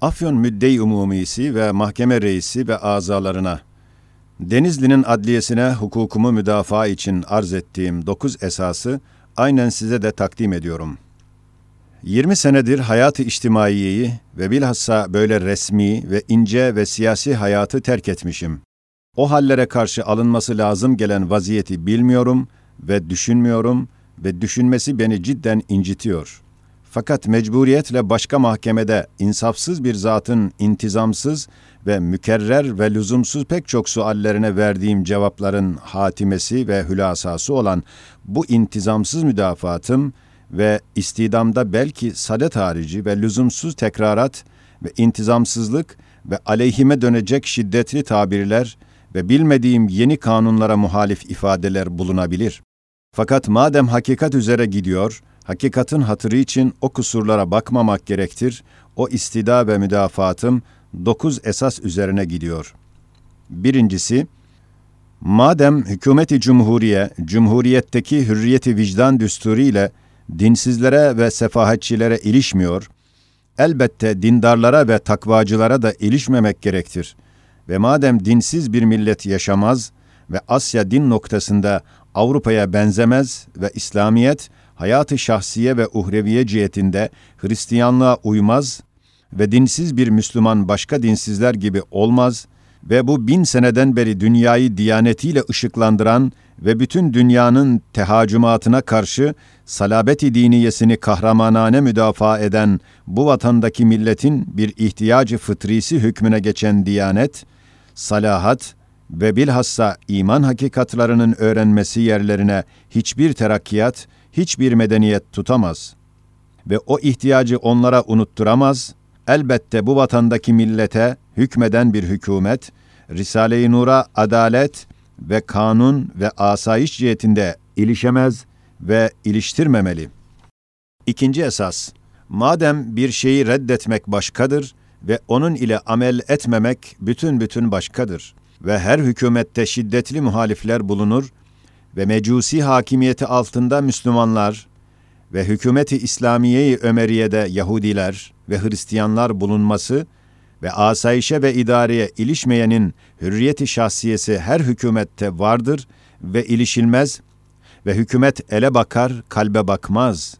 Afyon Müddei Umumisi ve Mahkeme Reisi ve azalarına, Denizli'nin adliyesine hukukumu müdafaa için arz ettiğim dokuz esası aynen size de takdim ediyorum. 20 senedir hayatı içtimaiyeyi ve bilhassa böyle resmi ve ince ve siyasi hayatı terk etmişim. O hallere karşı alınması lazım gelen vaziyeti bilmiyorum ve düşünmüyorum ve düşünmesi beni cidden incitiyor.'' Fakat mecburiyetle başka mahkemede insafsız bir zatın intizamsız ve mükerrer ve lüzumsuz pek çok suallerine verdiğim cevapların hatimesi ve hülasası olan bu intizamsız müdafaatım ve istidamda belki sadet harici ve lüzumsuz tekrarat ve intizamsızlık ve aleyhime dönecek şiddetli tabirler ve bilmediğim yeni kanunlara muhalif ifadeler bulunabilir. Fakat madem hakikat üzere gidiyor, hakikatin hatırı için o kusurlara bakmamak gerektir. O istida ve müdafaatım dokuz esas üzerine gidiyor. Birincisi, madem hükümeti cumhuriye, cumhuriyetteki hürriyeti vicdan düsturu dinsizlere ve sefahetçilere ilişmiyor, elbette dindarlara ve takvacılara da ilişmemek gerektir. Ve madem dinsiz bir millet yaşamaz ve Asya din noktasında Avrupa'ya benzemez ve İslamiyet hayatı şahsiye ve uhreviye cihetinde Hristiyanlığa uymaz ve dinsiz bir Müslüman başka dinsizler gibi olmaz ve bu bin seneden beri dünyayı diyanetiyle ışıklandıran ve bütün dünyanın tehacümatına karşı salabeti diniyesini kahramanane müdafaa eden bu vatandaki milletin bir ihtiyacı fıtrisi hükmüne geçen diyanet, salahat ve bilhassa iman hakikatlarının öğrenmesi yerlerine hiçbir terakkiyat, hiçbir medeniyet tutamaz ve o ihtiyacı onlara unutturamaz. Elbette bu vatandaki millete hükmeden bir hükümet, Risale-i Nur'a adalet ve kanun ve asayiş cihetinde ilişemez ve iliştirmemeli. İkinci esas, madem bir şeyi reddetmek başkadır ve onun ile amel etmemek bütün bütün başkadır ve her hükümette şiddetli muhalifler bulunur ve mecusi hakimiyeti altında Müslümanlar ve hükümeti İslamiye-i Ömeriye'de Yahudiler ve Hristiyanlar bulunması ve asayişe ve idareye ilişmeyenin hürriyeti şahsiyesi her hükümette vardır ve ilişilmez ve hükümet ele bakar, kalbe bakmaz.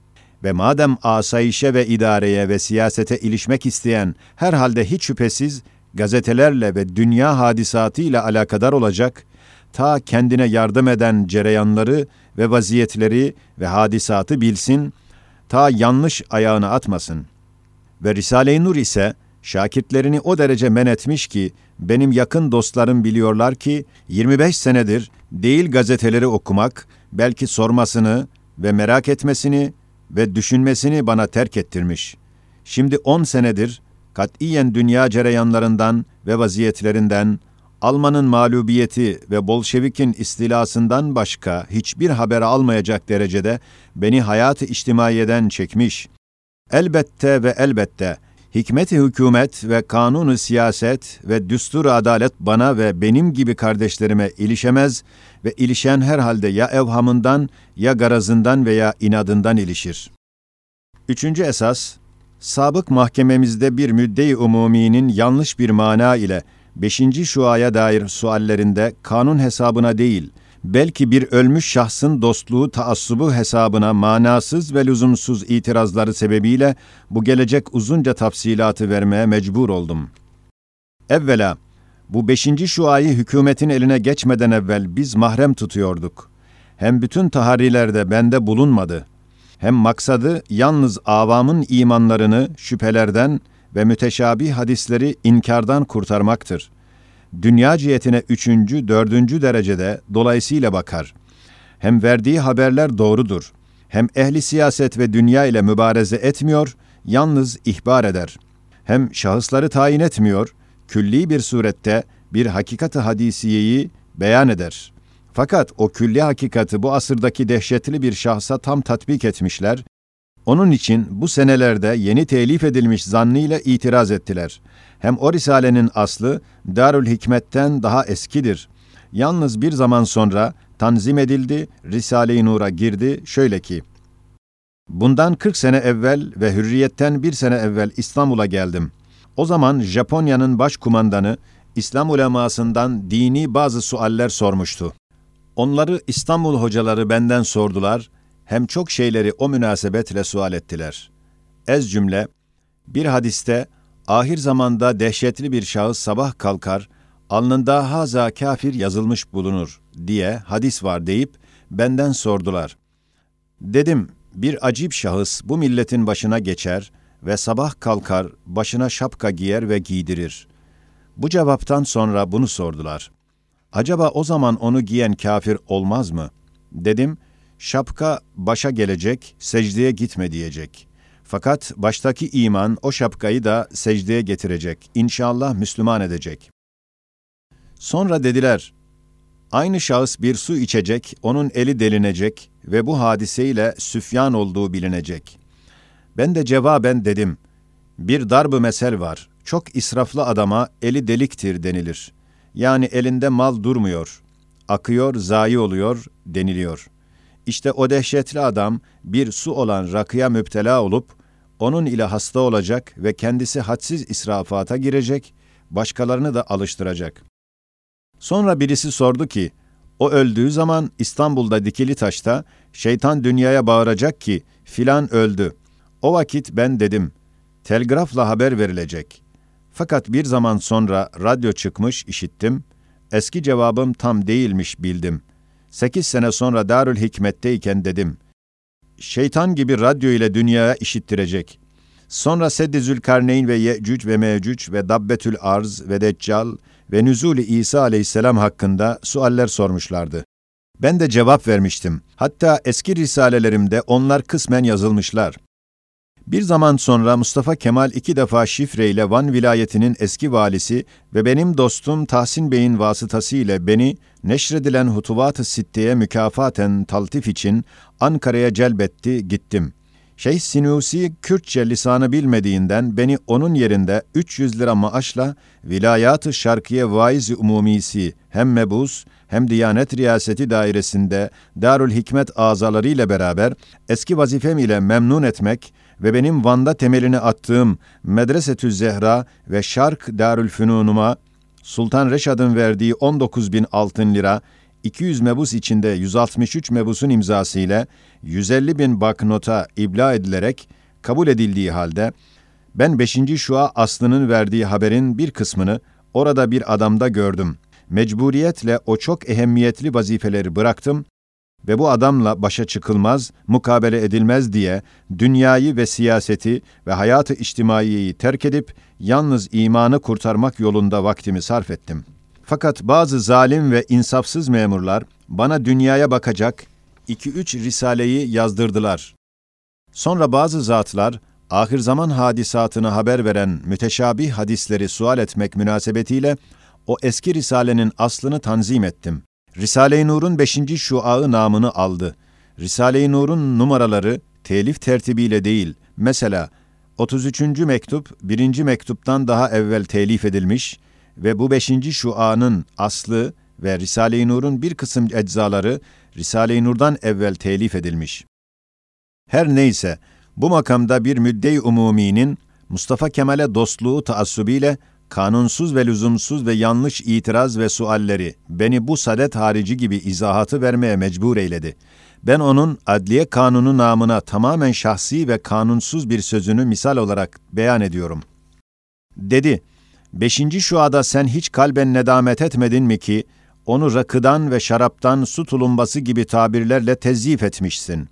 Ve madem asayişe ve idareye ve siyasete ilişmek isteyen herhalde hiç şüphesiz gazetelerle ve dünya hadisatı ile alakadar olacak ta kendine yardım eden cereyanları ve vaziyetleri ve hadisatı bilsin, ta yanlış ayağını atmasın. Ve Risale-i Nur ise şakirtlerini o derece men etmiş ki, benim yakın dostlarım biliyorlar ki 25 senedir değil gazeteleri okumak, belki sormasını ve merak etmesini ve düşünmesini bana terk ettirmiş. Şimdi 10 senedir katiyen dünya cereyanlarından ve vaziyetlerinden Alman'ın mağlubiyeti ve Bolşevik'in istilasından başka hiçbir haber almayacak derecede beni hayat-ı içtimaiyeden çekmiş. Elbette ve elbette hikmet-i hükümet ve kanunu siyaset ve düstur adalet bana ve benim gibi kardeşlerime ilişemez ve ilişen herhalde ya evhamından ya garazından veya inadından ilişir. Üçüncü esas, sabık mahkememizde bir müdde-i umuminin yanlış bir mana ile Beşinci şuaya dair suallerinde kanun hesabına değil, belki bir ölmüş şahsın dostluğu taassubu hesabına manasız ve lüzumsuz itirazları sebebiyle bu gelecek uzunca tafsilatı vermeye mecbur oldum. Evvela, bu beşinci şuayı hükümetin eline geçmeden evvel biz mahrem tutuyorduk. Hem bütün taharilerde bende bulunmadı. Hem maksadı yalnız avamın imanlarını şüphelerden ve müteşabih hadisleri inkardan kurtarmaktır. Dünya cihetine üçüncü, dördüncü derecede dolayısıyla bakar. Hem verdiği haberler doğrudur. Hem ehli siyaset ve dünya ile mübareze etmiyor, yalnız ihbar eder. Hem şahısları tayin etmiyor, külli bir surette bir hakikati hadisiyeyi beyan eder. Fakat o külli hakikati bu asırdaki dehşetli bir şahsa tam tatbik etmişler onun için bu senelerde yeni telif edilmiş zannıyla itiraz ettiler. Hem o risalenin aslı Darül Hikmet'ten daha eskidir. Yalnız bir zaman sonra tanzim edildi, Risale-i Nur'a girdi şöyle ki, Bundan 40 sene evvel ve hürriyetten bir sene evvel İstanbul'a geldim. O zaman Japonya'nın başkumandanı İslam ulemasından dini bazı sualler sormuştu. Onları İstanbul hocaları benden sordular, hem çok şeyleri o münasebetle sual ettiler. Ez cümle, bir hadiste ahir zamanda dehşetli bir şahıs sabah kalkar, alnında haza kafir yazılmış bulunur diye hadis var deyip benden sordular. Dedim, bir acip şahıs bu milletin başına geçer ve sabah kalkar, başına şapka giyer ve giydirir. Bu cevaptan sonra bunu sordular. Acaba o zaman onu giyen kafir olmaz mı? Dedim, şapka başa gelecek, secdeye gitme diyecek. Fakat baştaki iman o şapkayı da secdeye getirecek. İnşallah Müslüman edecek. Sonra dediler, aynı şahıs bir su içecek, onun eli delinecek ve bu hadiseyle süfyan olduğu bilinecek. Ben de cevaben dedim, bir darb mesel var, çok israflı adama eli deliktir denilir. Yani elinde mal durmuyor, akıyor, zayi oluyor deniliyor. İşte o dehşetli adam bir su olan rakıya müptela olup, onun ile hasta olacak ve kendisi hadsiz israfata girecek, başkalarını da alıştıracak. Sonra birisi sordu ki, o öldüğü zaman İstanbul'da dikili taşta şeytan dünyaya bağıracak ki filan öldü. O vakit ben dedim, telgrafla haber verilecek. Fakat bir zaman sonra radyo çıkmış işittim. Eski cevabım tam değilmiş bildim. Sekiz sene sonra Darül Hikmet'teyken dedim. Şeytan gibi radyo ile dünyaya işittirecek. Sonra Seddi Zülkarneyn ve Yecüc ve Mecüc ve Dabbetül Arz ve Deccal ve Nüzul-i İsa aleyhisselam hakkında sualler sormuşlardı. Ben de cevap vermiştim. Hatta eski risalelerimde onlar kısmen yazılmışlar. Bir zaman sonra Mustafa Kemal iki defa şifreyle Van vilayetinin eski valisi ve benim dostum Tahsin Bey'in vasıtasıyla beni neşredilen Hutuvat-ı Sitte'ye mükafaten taltif için Ankara'ya celbetti, gittim. Şeyh Sinusi Kürtçe lisanı bilmediğinden beni onun yerinde 300 lira maaşla Vilayat-ı Şarkiye Vaiz-i Umumisi hem mebus hem Diyanet Riyaseti dairesinde Darül Hikmet azalarıyla beraber eski vazifem ile memnun etmek ve benim Van'da temelini attığım Medresetü Zehra ve Şark Darül Fünunuma Sultan Reşad'ın verdiği 19 bin altın lira 200 mebus içinde 163 mebusun imzası ile 150 bin baknota ibla edilerek kabul edildiği halde ben 5. Şua Aslı'nın verdiği haberin bir kısmını orada bir adamda gördüm. Mecburiyetle o çok ehemmiyetli vazifeleri bıraktım ve bu adamla başa çıkılmaz, mukabele edilmez diye dünyayı ve siyaseti ve hayatı içtimaiyeyi terk edip yalnız imanı kurtarmak yolunda vaktimi sarf ettim. Fakat bazı zalim ve insafsız memurlar bana dünyaya bakacak iki üç risaleyi yazdırdılar. Sonra bazı zatlar ahir zaman hadisatını haber veren müteşabih hadisleri sual etmek münasebetiyle o eski risalenin aslını tanzim ettim. Risale-i Nur'un beşinci şuağı namını aldı. Risale-i Nur'un numaraları telif tertibiyle değil, mesela 33. mektup, birinci mektuptan daha evvel telif edilmiş ve bu beşinci şuanın aslı ve Risale-i Nur'un bir kısım eczaları Risale-i Nur'dan evvel telif edilmiş. Her neyse, bu makamda bir müdde-i umuminin Mustafa Kemal'e dostluğu taassubiyle kanunsuz ve lüzumsuz ve yanlış itiraz ve sualleri beni bu sadet harici gibi izahatı vermeye mecbur eyledi. Ben onun adliye kanunu namına tamamen şahsi ve kanunsuz bir sözünü misal olarak beyan ediyorum. Dedi, beşinci şuada sen hiç kalben nedamet etmedin mi ki, onu rakıdan ve şaraptan su tulumbası gibi tabirlerle tezyif etmişsin.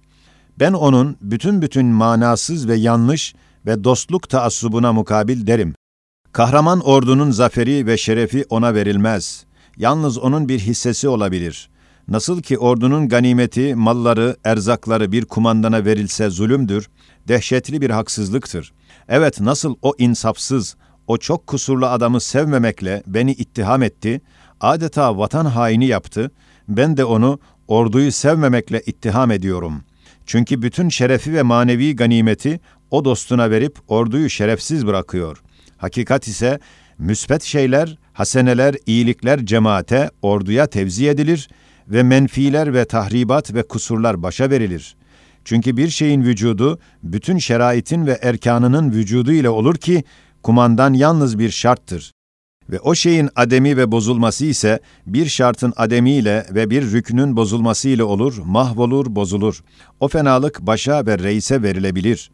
Ben onun bütün bütün manasız ve yanlış ve dostluk taassubuna mukabil derim. Kahraman ordunun zaferi ve şerefi ona verilmez. Yalnız onun bir hissesi olabilir. Nasıl ki ordunun ganimeti, malları, erzakları bir kumandana verilse zulümdür, dehşetli bir haksızlıktır. Evet nasıl o insafsız, o çok kusurlu adamı sevmemekle beni ittiham etti, adeta vatan haini yaptı, ben de onu orduyu sevmemekle ittiham ediyorum. Çünkü bütün şerefi ve manevi ganimeti o dostuna verip orduyu şerefsiz bırakıyor. Hakikat ise müsbet şeyler, haseneler, iyilikler cemaate, orduya tevzi edilir ve menfiler ve tahribat ve kusurlar başa verilir. Çünkü bir şeyin vücudu bütün şeraitin ve erkanının vücudu ile olur ki kumandan yalnız bir şarttır. Ve o şeyin ademi ve bozulması ise bir şartın ademiyle ve bir rüknün bozulmasıyla olur, mahvolur, bozulur. O fenalık başa ve reise verilebilir.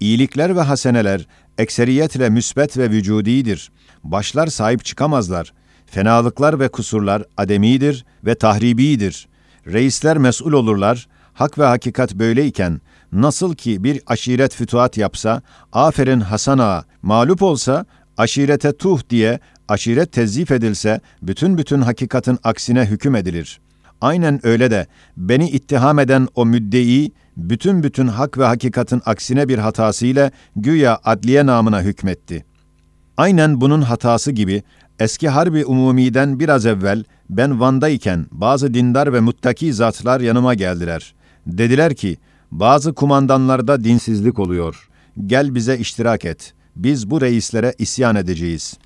İyilikler ve haseneler ekseriyetle müsbet ve vücudidir. Başlar sahip çıkamazlar. Fenalıklar ve kusurlar ademidir ve tahribidir. Reisler mesul olurlar. Hak ve hakikat böyleyken nasıl ki bir aşiret fütuhat yapsa, aferin Hasan ağa, mağlup olsa, aşirete tuh diye aşiret tezyif edilse, bütün bütün hakikatin aksine hüküm edilir. Aynen öyle de beni ittiham eden o müddei, bütün bütün hak ve hakikatin aksine bir hatasıyla güya adliye namına hükmetti. Aynen bunun hatası gibi eski harbi umumiden biraz evvel ben Van'dayken bazı dindar ve muttaki zatlar yanıma geldiler. Dediler ki, bazı kumandanlarda dinsizlik oluyor. Gel bize iştirak et. Biz bu reislere isyan edeceğiz.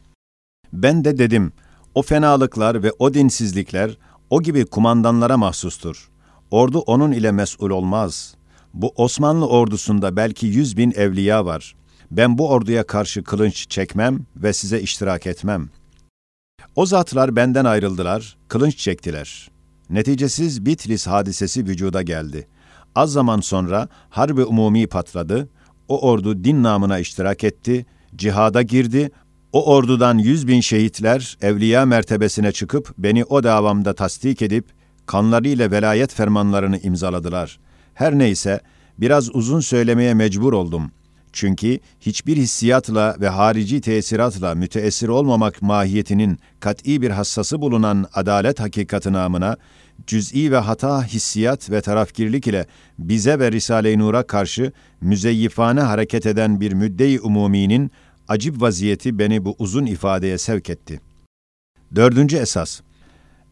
Ben de dedim, o fenalıklar ve o dinsizlikler o gibi kumandanlara mahsustur. Ordu onun ile mesul olmaz. Bu Osmanlı ordusunda belki yüz bin evliya var. Ben bu orduya karşı kılınç çekmem ve size iştirak etmem. O zatlar benden ayrıldılar, kılınç çektiler. Neticesiz Bitlis hadisesi vücuda geldi. Az zaman sonra harbi umumi patladı, o ordu din namına iştirak etti, cihada girdi, o ordudan yüz bin şehitler evliya mertebesine çıkıp beni o davamda tasdik edip kanlarıyla velayet fermanlarını imzaladılar. Her neyse biraz uzun söylemeye mecbur oldum. Çünkü hiçbir hissiyatla ve harici tesiratla müteessir olmamak mahiyetinin kat'i bir hassası bulunan adalet hakikati namına cüz'i ve hata hissiyat ve tarafgirlik ile bize ve Risale-i Nur'a karşı müzeyyifane hareket eden bir müdde-i umuminin acip vaziyeti beni bu uzun ifadeye sevk etti. Dördüncü esas.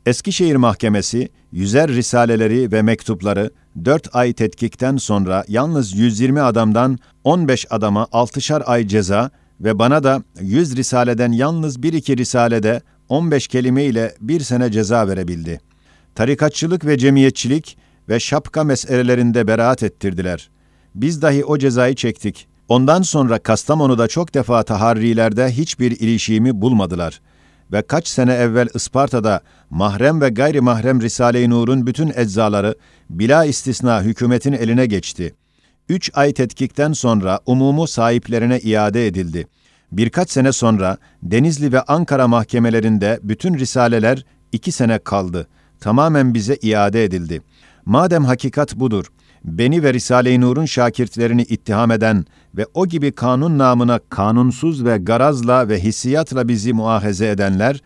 Eskişehir Mahkemesi, yüzer risaleleri ve mektupları dört ay tetkikten sonra yalnız 120 adamdan 15 adama 6'şar ay ceza ve bana da 100 risaleden yalnız bir iki risalede 15 kelime ile bir sene ceza verebildi. Tarikatçılık ve cemiyetçilik ve şapka meselelerinde beraat ettirdiler. Biz dahi o cezayı çektik. Ondan sonra Kastamonu'da çok defa taharrilerde hiçbir ilişiğimi bulmadılar. Ve kaç sene evvel Isparta'da mahrem ve gayri mahrem Risale-i Nur'un bütün eczaları bila istisna hükümetin eline geçti. Üç ay tetkikten sonra umumu sahiplerine iade edildi. Birkaç sene sonra Denizli ve Ankara mahkemelerinde bütün risaleler iki sene kaldı. Tamamen bize iade edildi. Madem hakikat budur, beni ve Risale-i Nur'un şakirtlerini ittiham eden ve o gibi kanun namına kanunsuz ve garazla ve hissiyatla bizi muahaze edenler,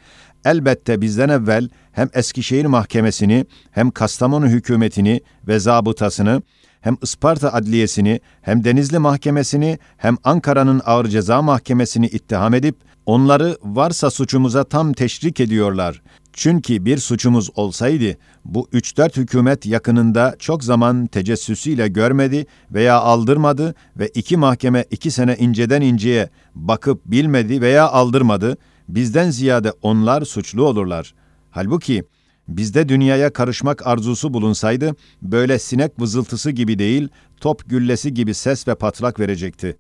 elbette bizden evvel hem Eskişehir Mahkemesi'ni, hem Kastamonu hükümetini ve zabıtasını, hem Isparta Adliyesini, hem Denizli Mahkemesi'ni, hem Ankara'nın Ağır Ceza Mahkemesi'ni ittiham edip, onları varsa suçumuza tam teşrik ediyorlar. Çünkü bir suçumuz olsaydı bu üç dört hükümet yakınında çok zaman tecessüsüyle görmedi veya aldırmadı ve iki mahkeme iki sene inceden inceye bakıp bilmedi veya aldırmadı, bizden ziyade onlar suçlu olurlar. Halbuki bizde dünyaya karışmak arzusu bulunsaydı böyle sinek vızıltısı gibi değil, top güllesi gibi ses ve patlak verecekti.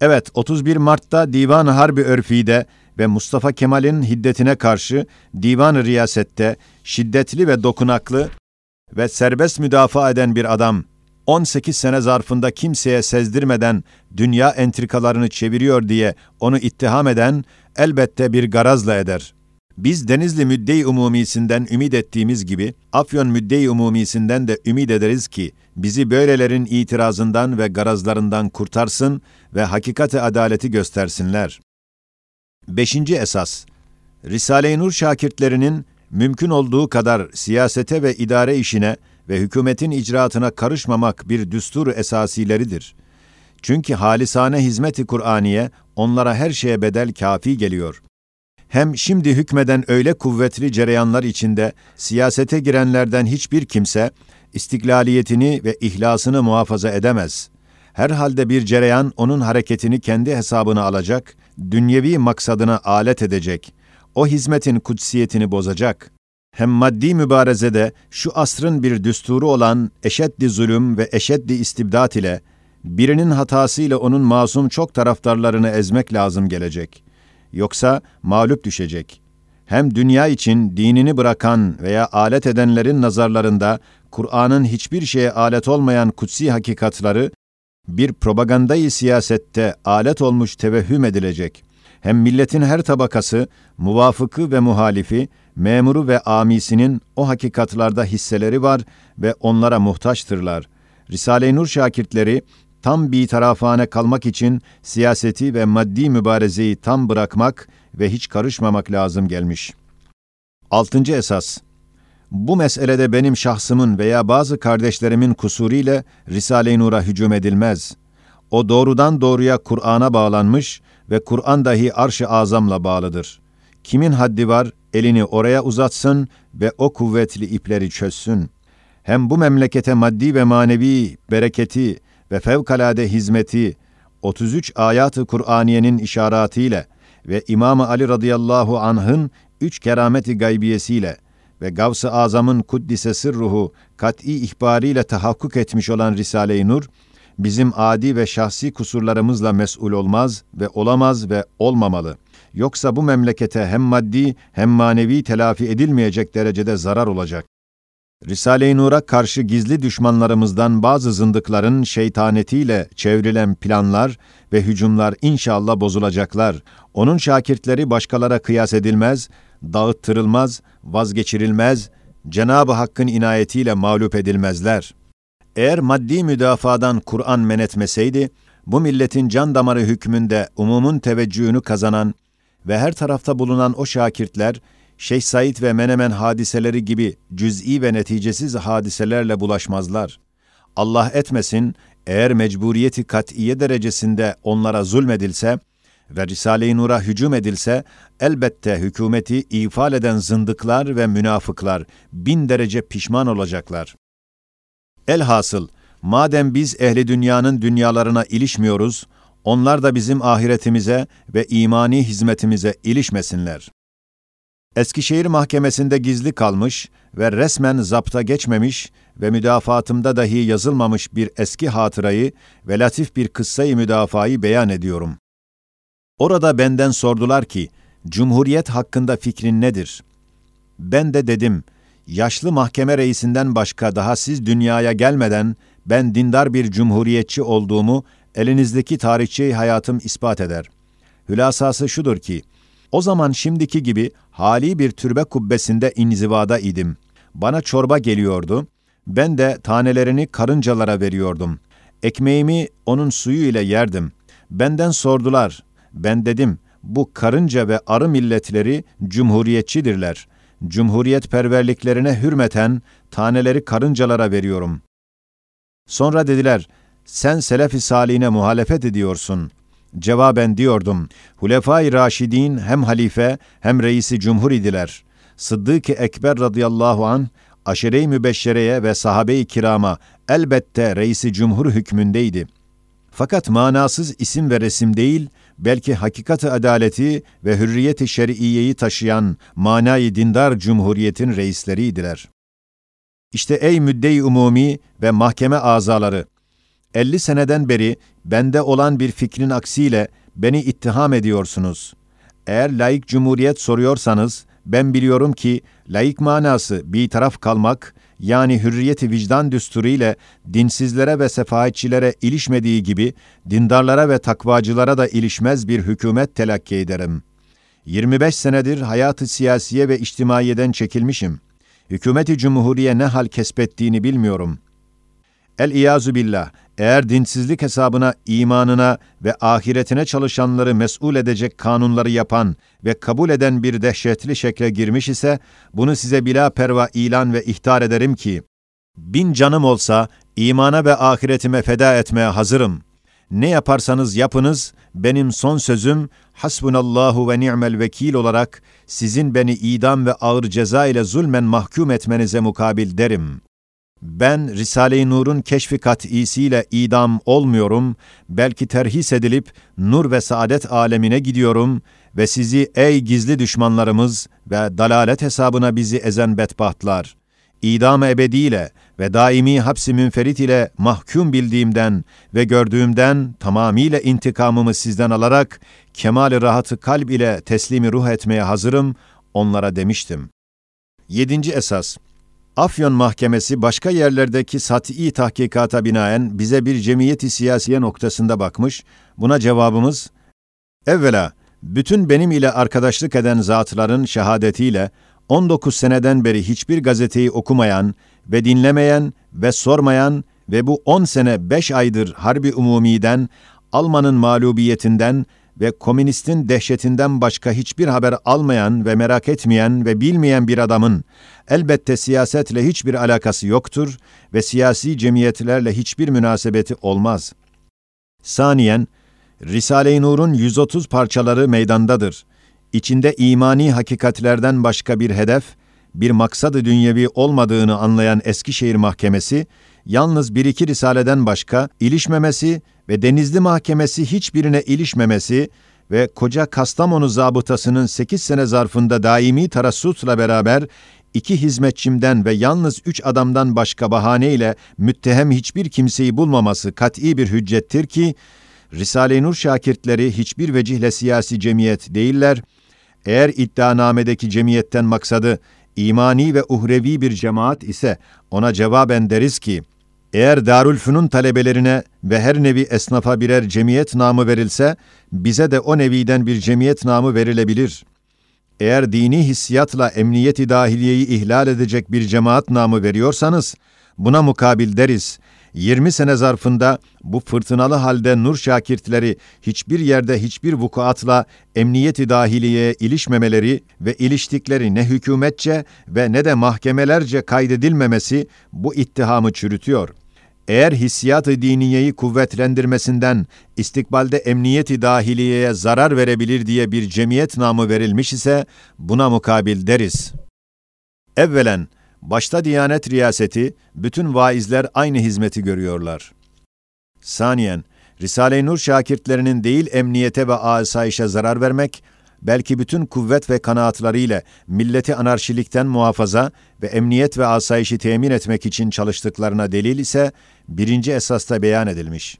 Evet, 31 Mart'ta Divan Harbi Örfi'de ve Mustafa Kemal'in hiddetine karşı Divan-ı Riyaset'te şiddetli ve dokunaklı ve serbest müdafaa eden bir adam 18 sene zarfında kimseye sezdirmeden dünya entrikalarını çeviriyor diye onu ittiham eden elbette bir garazla eder. Biz Denizli Müdde-i Umumisinden ümit ettiğimiz gibi Afyon Müdde-i Umumisinden de ümit ederiz ki bizi böylelerin itirazından ve garazlarından kurtarsın ve hakikati adaleti göstersinler. Beşinci esas, Risale-i Nur şakirtlerinin mümkün olduğu kadar siyasete ve idare işine ve hükümetin icraatına karışmamak bir düstur esasileridir. Çünkü halisane hizmeti Kur'aniye onlara her şeye bedel kafi geliyor. Hem şimdi hükmeden öyle kuvvetli cereyanlar içinde siyasete girenlerden hiçbir kimse istiklaliyetini ve ihlasını muhafaza edemez. Herhalde bir cereyan onun hareketini kendi hesabına alacak, dünyevi maksadına alet edecek, o hizmetin kutsiyetini bozacak. Hem maddi mübarezede şu asrın bir düsturu olan eşeddi zulüm ve eşeddi istibdat ile birinin hatasıyla onun masum çok taraftarlarını ezmek lazım gelecek. Yoksa mağlup düşecek. Hem dünya için dinini bırakan veya alet edenlerin nazarlarında Kur'an'ın hiçbir şeye alet olmayan kutsi hakikatları bir propagandayı siyasette alet olmuş tevehhüm edilecek. Hem milletin her tabakası, muvafıkı ve muhalifi, memuru ve amisinin o hakikatlarda hisseleri var ve onlara muhtaçtırlar. Risale-i Nur şakirtleri tam bir tarafane kalmak için siyaseti ve maddi mübarezeyi tam bırakmak ve hiç karışmamak lazım gelmiş. Altıncı esas bu meselede benim şahsımın veya bazı kardeşlerimin kusuriyle Risale-i Nur'a hücum edilmez. O doğrudan doğruya Kur'an'a bağlanmış ve Kur'an dahi arş-ı azamla bağlıdır. Kimin haddi var, elini oraya uzatsın ve o kuvvetli ipleri çözsün. Hem bu memlekete maddi ve manevi bereketi ve fevkalade hizmeti 33 ayatı Kur'aniyenin işaretiyle ve İmam Ali radıyallahu anh'ın üç kerameti gaybiyesiyle ve Gavs-ı Azam'ın kuddise sırruhu kat'i ihbariyle tahakkuk etmiş olan Risale-i Nur, bizim adi ve şahsi kusurlarımızla mesul olmaz ve olamaz ve olmamalı. Yoksa bu memlekete hem maddi hem manevi telafi edilmeyecek derecede zarar olacak. Risale-i Nur'a karşı gizli düşmanlarımızdan bazı zındıkların şeytanetiyle çevrilen planlar ve hücumlar inşallah bozulacaklar. Onun şakirtleri başkalara kıyas edilmez, dağıttırılmaz, vazgeçirilmez, Cenab-ı Hakk'ın inayetiyle mağlup edilmezler. Eğer maddi müdafadan Kur'an men etmeseydi, bu milletin can damarı hükmünde umumun teveccühünü kazanan ve her tarafta bulunan o şakirtler, Şeyh Said ve Menemen hadiseleri gibi cüz'i ve neticesiz hadiselerle bulaşmazlar. Allah etmesin, eğer mecburiyeti kat'iye derecesinde onlara zulmedilse ve Risale-i Nur'a hücum edilse, elbette hükümeti ifal eden zındıklar ve münafıklar bin derece pişman olacaklar. Elhasıl, madem biz ehli dünyanın dünyalarına ilişmiyoruz, onlar da bizim ahiretimize ve imani hizmetimize ilişmesinler. Eskişehir Mahkemesi'nde gizli kalmış ve resmen zapta geçmemiş ve müdafaatımda dahi yazılmamış bir eski hatırayı ve latif bir kıssayı müdafayı beyan ediyorum. Orada benden sordular ki, Cumhuriyet hakkında fikrin nedir? Ben de dedim, yaşlı mahkeme reisinden başka daha siz dünyaya gelmeden ben dindar bir cumhuriyetçi olduğumu elinizdeki tarihçi hayatım ispat eder. Hülasası şudur ki, o zaman şimdiki gibi hali bir türbe kubbesinde inzivada idim. Bana çorba geliyordu. Ben de tanelerini karıncalara veriyordum. Ekmeğimi onun suyu ile yerdim. Benden sordular. Ben dedim, bu karınca ve arı milletleri cumhuriyetçidirler. Cumhuriyet perverliklerine hürmeten taneleri karıncalara veriyorum. Sonra dediler, sen Selefi Salihine muhalefet ediyorsun. Cevaben diyordum, Hulefai Raşidin hem halife hem reisi cumhur idiler. Sıddık-ı Ekber radıyallahu an aşire-i mübeşşereye ve sahabe-i kirama elbette reisi cumhur hükmündeydi. Fakat manasız isim ve resim değil, belki hakikati adaleti ve hürriyeti şer'iyeyi taşıyan manayı dindar cumhuriyetin reisleriydiler. İşte ey müddei umumi ve mahkeme azaları, 50 seneden beri bende olan bir fikrin aksiyle beni ittiham ediyorsunuz. Eğer laik cumhuriyet soruyorsanız, ben biliyorum ki laik manası bir taraf kalmak, yani hürriyeti vicdan düsturu ile dinsizlere ve sefahetçilere ilişmediği gibi dindarlara ve takvacılara da ilişmez bir hükümet telakki ederim. 25 senedir hayatı siyasiye ve içtimaiyeden çekilmişim. Hükümeti cumhuriye ne hal kesbettiğini bilmiyorum. El-İyazu billah, eğer dinsizlik hesabına imanına ve ahiretine çalışanları mesul edecek kanunları yapan ve kabul eden bir dehşetli şekle girmiş ise, bunu size bila perva ilan ve ihtar ederim ki, bin canım olsa imana ve ahiretime feda etmeye hazırım. Ne yaparsanız yapınız, benim son sözüm, hasbunallahu ve ni'mel vekil olarak sizin beni idam ve ağır ceza ile zulmen mahkum etmenize mukabil derim. Ben Risale-i Nur'un keşfi kat'isiyle idam olmuyorum, belki terhis edilip nur ve saadet alemine gidiyorum ve sizi ey gizli düşmanlarımız ve dalalet hesabına bizi ezen bedbahtlar, idam ebediyle ve daimi hapsi münferit ile mahkum bildiğimden ve gördüğümden tamamıyla intikamımı sizden alarak kemal rahatı kalb ile teslimi ruh etmeye hazırım onlara demiştim. Yedinci esas Afyon Mahkemesi başka yerlerdeki sat'i tahkikata binaen bize bir cemiyeti siyasiye noktasında bakmış. Buna cevabımız, evvela bütün benim ile arkadaşlık eden zatların şehadetiyle 19 seneden beri hiçbir gazeteyi okumayan ve dinlemeyen ve sormayan ve bu 10 sene 5 aydır Harbi Umumi'den, Alman'ın mağlubiyetinden ve komünistin dehşetinden başka hiçbir haber almayan ve merak etmeyen ve bilmeyen bir adamın elbette siyasetle hiçbir alakası yoktur ve siyasi cemiyetlerle hiçbir münasebeti olmaz. Saniyen, Risale-i Nur'un 130 parçaları meydandadır. İçinde imani hakikatlerden başka bir hedef, bir maksadı dünyevi olmadığını anlayan Eskişehir Mahkemesi, yalnız bir iki risaleden başka ilişmemesi ve Denizli Mahkemesi hiçbirine ilişmemesi ve koca Kastamonu zabıtasının 8 sene zarfında daimi tarassutla beraber iki hizmetçimden ve yalnız üç adamdan başka bahaneyle müttehem hiçbir kimseyi bulmaması kat'i bir hüccettir ki, Risale-i Nur şakirtleri hiçbir vecihle siyasi cemiyet değiller, eğer iddianamedeki cemiyetten maksadı imani ve uhrevi bir cemaat ise ona cevaben deriz ki, eğer Darülfünun talebelerine ve her nevi esnafa birer cemiyet namı verilse, bize de o neviden bir cemiyet namı verilebilir. Eğer dini hissiyatla emniyeti dahiliyeyi ihlal edecek bir cemaat namı veriyorsanız, buna mukabil deriz. 20 sene zarfında bu fırtınalı halde nur şakirtleri hiçbir yerde hiçbir vukuatla emniyeti dahiliyeye ilişmemeleri ve iliştikleri ne hükümetçe ve ne de mahkemelerce kaydedilmemesi bu ittihamı çürütüyor. Eğer hissiyat-ı diniyeyi kuvvetlendirmesinden istikbalde emniyeti dahiliyeye zarar verebilir diye bir cemiyet namı verilmiş ise buna mukabil deriz. Evvelen, başta Diyanet Riyaseti, bütün vaizler aynı hizmeti görüyorlar. Saniyen, Risale-i Nur şakirtlerinin değil emniyete ve asayişe zarar vermek, belki bütün kuvvet ve kanaatlarıyla milleti anarşilikten muhafaza ve emniyet ve asayişi temin etmek için çalıştıklarına delil ise birinci esasta beyan edilmiş.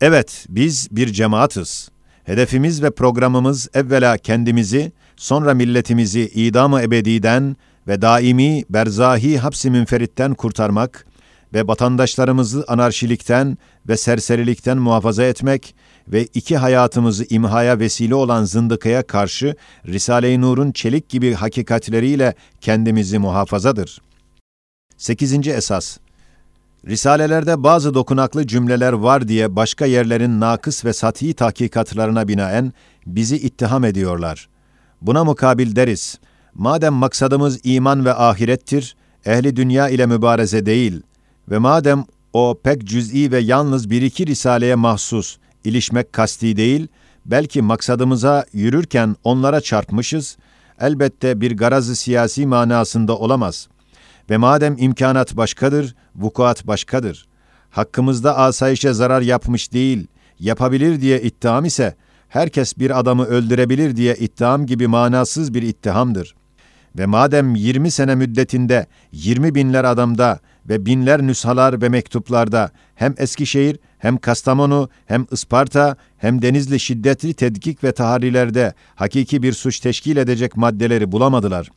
Evet, biz bir cemaatız. Hedefimiz ve programımız evvela kendimizi, sonra milletimizi idam-ı ebediden ve daimi berzahi hapsi münferitten kurtarmak ve vatandaşlarımızı anarşilikten ve serserilikten muhafaza etmek ve iki hayatımızı imhaya vesile olan zındıkaya karşı Risale-i Nur'un çelik gibi hakikatleriyle kendimizi muhafazadır. 8. esas Risalelerde bazı dokunaklı cümleler var diye başka yerlerin nakıs ve sati tahkikatlarına binaen bizi ittiham ediyorlar. Buna mukabil deriz, madem maksadımız iman ve ahirettir, ehli dünya ile mübareze değil ve madem o pek cüz'i ve yalnız bir iki risaleye mahsus, ilişmek kasti değil, belki maksadımıza yürürken onlara çarpmışız, elbette bir garazı siyasi manasında olamaz. Ve madem imkanat başkadır, vukuat başkadır. Hakkımızda asayişe zarar yapmış değil, yapabilir diye ittiham ise, herkes bir adamı öldürebilir diye ittiham gibi manasız bir ittihamdır. Ve madem 20 sene müddetinde 20 binler adamda ve binler nüshalar ve mektuplarda hem Eskişehir hem Kastamonu hem Isparta hem Denizli şiddetli tedkik ve taharilerde hakiki bir suç teşkil edecek maddeleri bulamadılar.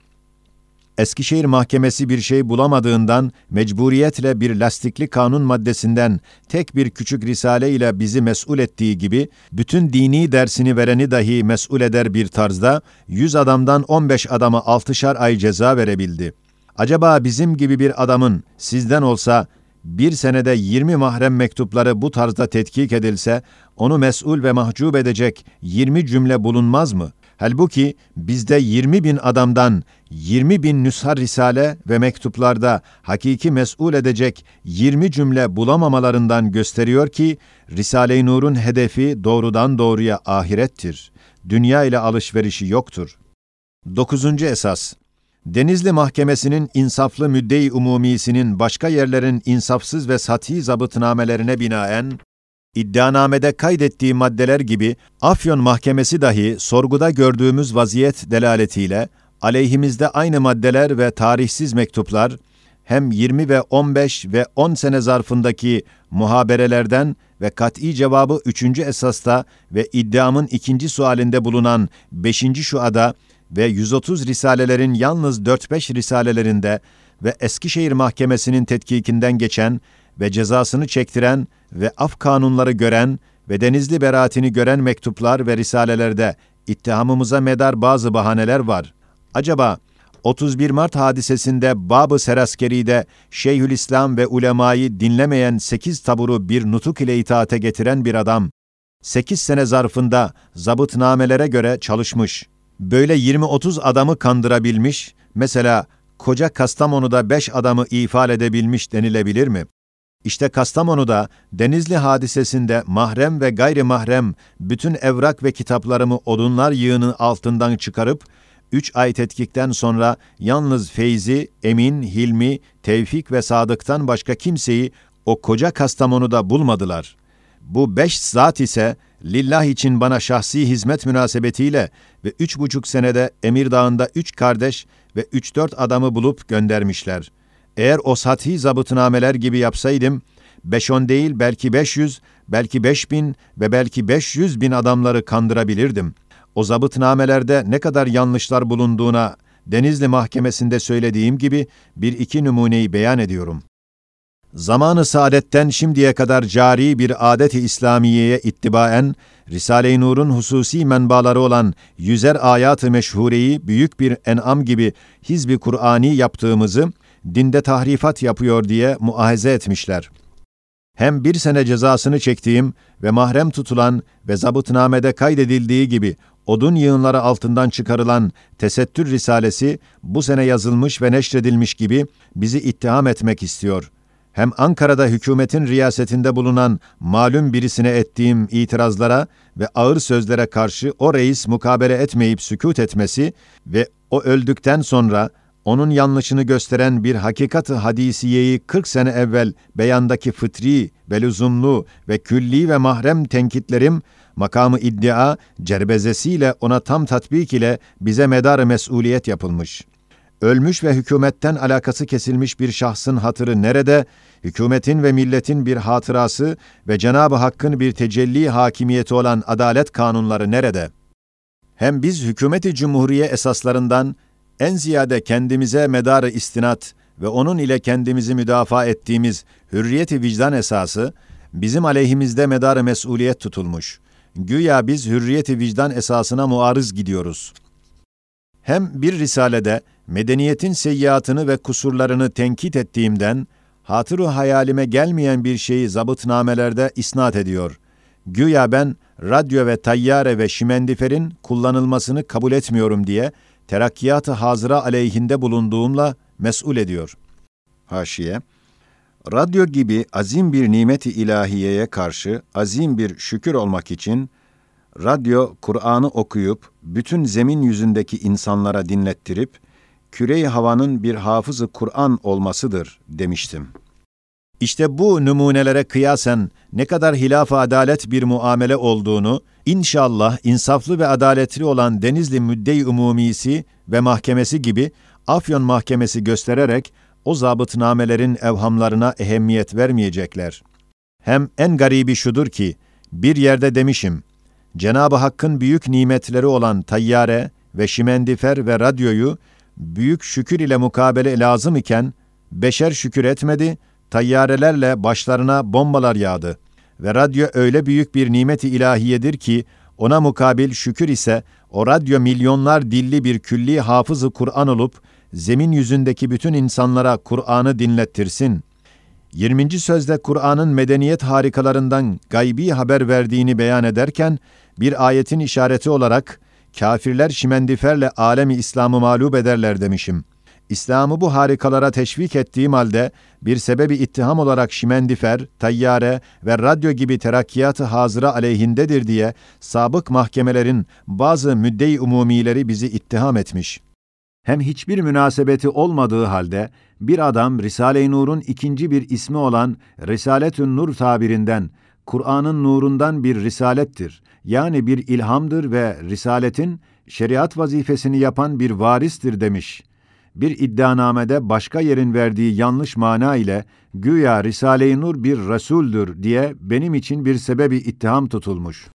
Eskişehir Mahkemesi bir şey bulamadığından mecburiyetle bir lastikli kanun maddesinden tek bir küçük risale ile bizi mesul ettiği gibi bütün dini dersini vereni dahi mesul eder bir tarzda 100 adamdan 15 adama altışar ay ceza verebildi. Acaba bizim gibi bir adamın sizden olsa bir senede 20 mahrem mektupları bu tarzda tetkik edilse, onu mesul ve mahcup edecek 20 cümle bulunmaz mı? Halbuki bizde 20 bin adamdan 20 bin nüshar risale ve mektuplarda hakiki mesul edecek 20 cümle bulamamalarından gösteriyor ki, Risale-i Nur'un hedefi doğrudan doğruya ahirettir. Dünya ile alışverişi yoktur. Dokuzuncu esas Denizli Mahkemesi'nin insaflı müdde-i umumisinin başka yerlerin insafsız ve sati zabıtnamelerine binaen, iddianamede kaydettiği maddeler gibi Afyon Mahkemesi dahi sorguda gördüğümüz vaziyet delaletiyle aleyhimizde aynı maddeler ve tarihsiz mektuplar hem 20 ve 15 ve 10 sene zarfındaki muhaberelerden ve kat'i cevabı üçüncü esasta ve iddiamın ikinci sualinde bulunan beşinci şuada ve 130 risalelerin yalnız 4-5 risalelerinde ve Eskişehir Mahkemesi'nin tetkikinden geçen ve cezasını çektiren ve af kanunları gören ve denizli beraatini gören mektuplar ve risalelerde ittihamımıza medar bazı bahaneler var. Acaba 31 Mart hadisesinde Bab-ı Seraskeri'de Şeyhülislam ve ulemayı dinlemeyen 8 taburu bir nutuk ile itaate getiren bir adam, 8 sene zarfında zabıtnamelere göre çalışmış, böyle 20-30 adamı kandırabilmiş, mesela koca Kastamonu'da 5 adamı ifade edebilmiş denilebilir mi? İşte Kastamonu'da Denizli hadisesinde mahrem ve gayri mahrem bütün evrak ve kitaplarımı odunlar yığını altından çıkarıp, üç ay tetkikten sonra yalnız Feyzi, Emin, Hilmi, Tevfik ve Sadık'tan başka kimseyi o koca Kastamonu'da bulmadılar. Bu beş zat ise lillah için bana şahsi hizmet münasebetiyle ve üç buçuk senede Emirdağ'ında üç kardeş ve üç dört adamı bulup göndermişler. Eğer o sathi zabıtnameler gibi yapsaydım, beş on değil belki beş yüz, belki beş bin ve belki beş yüz bin adamları kandırabilirdim. O zabıtnamelerde ne kadar yanlışlar bulunduğuna Denizli Mahkemesi'nde söylediğim gibi bir iki numuneyi beyan ediyorum. Zamanı saadetten şimdiye kadar cari bir adet-i İslamiye'ye ittibaen, Risale-i Nur'un hususi menbaları olan yüzer ayat-ı meşhureyi büyük bir en'am gibi hizbi Kur'ani yaptığımızı, dinde tahrifat yapıyor diye muahize etmişler. Hem bir sene cezasını çektiğim ve mahrem tutulan ve zabıtnamede kaydedildiği gibi odun yığınları altından çıkarılan Tesettür Risalesi bu sene yazılmış ve neşredilmiş gibi bizi ittiham etmek istiyor. Hem Ankara'da hükümetin riyasetinde bulunan malum birisine ettiğim itirazlara ve ağır sözlere karşı o reis mukabele etmeyip sükut etmesi ve o öldükten sonra onun yanlışını gösteren bir hakikat-ı hadisiyeyi 40 sene evvel beyandaki fıtri ve lüzumlu ve külli ve mahrem tenkitlerim makamı iddia cerbezesiyle ona tam tatbik ile bize medar mesuliyet yapılmış. Ölmüş ve hükümetten alakası kesilmiş bir şahsın hatırı nerede, hükümetin ve milletin bir hatırası ve Cenab-ı Hakk'ın bir tecelli hakimiyeti olan adalet kanunları nerede? Hem biz hükümeti cumhuriye esaslarından en ziyade kendimize medarı istinat ve onun ile kendimizi müdafaa ettiğimiz hürriyeti vicdan esası, bizim aleyhimizde medarı mesuliyet tutulmuş. Güya biz hürriyeti vicdan esasına muarız gidiyoruz. Hem bir risalede medeniyetin seyyiatını ve kusurlarını tenkit ettiğimden, hatırı hayalime gelmeyen bir şeyi zabıtnamelerde isnat ediyor. Güya ben radyo ve tayyare ve şimendiferin kullanılmasını kabul etmiyorum diye terakkiyat-ı hazıra aleyhinde bulunduğumla mesul ediyor. Haşiye Radyo gibi azim bir nimeti ilahiyeye karşı azim bir şükür olmak için radyo Kur'an'ı okuyup bütün zemin yüzündeki insanlara dinlettirip küre havanın bir hafızı Kur'an olmasıdır demiştim. İşte bu numunelere kıyasen ne kadar hilaf adalet bir muamele olduğunu inşallah insaflı ve adaletli olan Denizli Müddei Umumisi ve Mahkemesi gibi Afyon Mahkemesi göstererek o zabıtnamelerin evhamlarına ehemmiyet vermeyecekler. Hem en garibi şudur ki, bir yerde demişim, Cenab-ı Hakk'ın büyük nimetleri olan tayyare ve şimendifer ve radyoyu büyük şükür ile mukabele lazım iken, beşer şükür etmedi, tayyarelerle başlarına bombalar yağdı. Ve radyo öyle büyük bir nimeti ilahiyedir ki, ona mukabil şükür ise o radyo milyonlar dilli bir külli hafızı Kur'an olup, zemin yüzündeki bütün insanlara Kur'an'ı dinlettirsin. 20. sözde Kur'an'ın medeniyet harikalarından gaybi haber verdiğini beyan ederken, bir ayetin işareti olarak, kafirler şimendiferle alemi İslam'ı mağlup ederler demişim. İslam'ı bu harikalara teşvik ettiğim halde bir sebebi ittiham olarak şimendifer, tayyare ve radyo gibi terakkiyat-ı hazıra aleyhindedir diye sabık mahkemelerin bazı müddei umumileri bizi ittiham etmiş. Hem hiçbir münasebeti olmadığı halde bir adam Risale-i Nur'un ikinci bir ismi olan Risaletün Nur tabirinden Kur'an'ın nurundan bir risalettir. Yani bir ilhamdır ve risaletin şeriat vazifesini yapan bir varistir demiş. Bir iddianamede başka yerin verdiği yanlış mana ile güya Risale-i Nur bir Resul'dür diye benim için bir sebebi ittiham tutulmuş.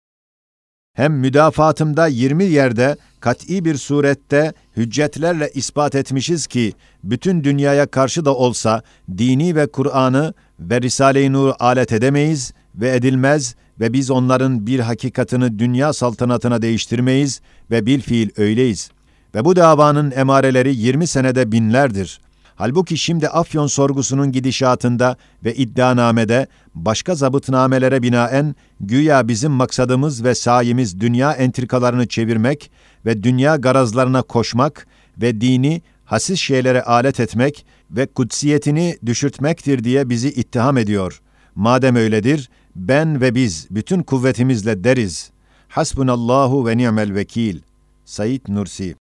Hem müdafaatımda 20 yerde kat'i bir surette hüccetlerle ispat etmişiz ki bütün dünyaya karşı da olsa dini ve Kur'an'ı ve Risale-i Nur'u alet edemeyiz ve edilmez ve biz onların bir hakikatını dünya saltanatına değiştirmeyiz ve bil fiil öyleyiz. Ve bu davanın emareleri 20 senede binlerdir. Halbuki şimdi Afyon sorgusunun gidişatında ve iddianamede başka zabıtnamelere binaen güya bizim maksadımız ve sayimiz dünya entrikalarını çevirmek ve dünya garazlarına koşmak ve dini hasis şeylere alet etmek ve kutsiyetini düşürtmektir diye bizi ittiham ediyor. Madem öyledir, ben ve biz bütün kuvvetimizle deriz. Hasbunallahu ve ni'mel vekil. Said Nursi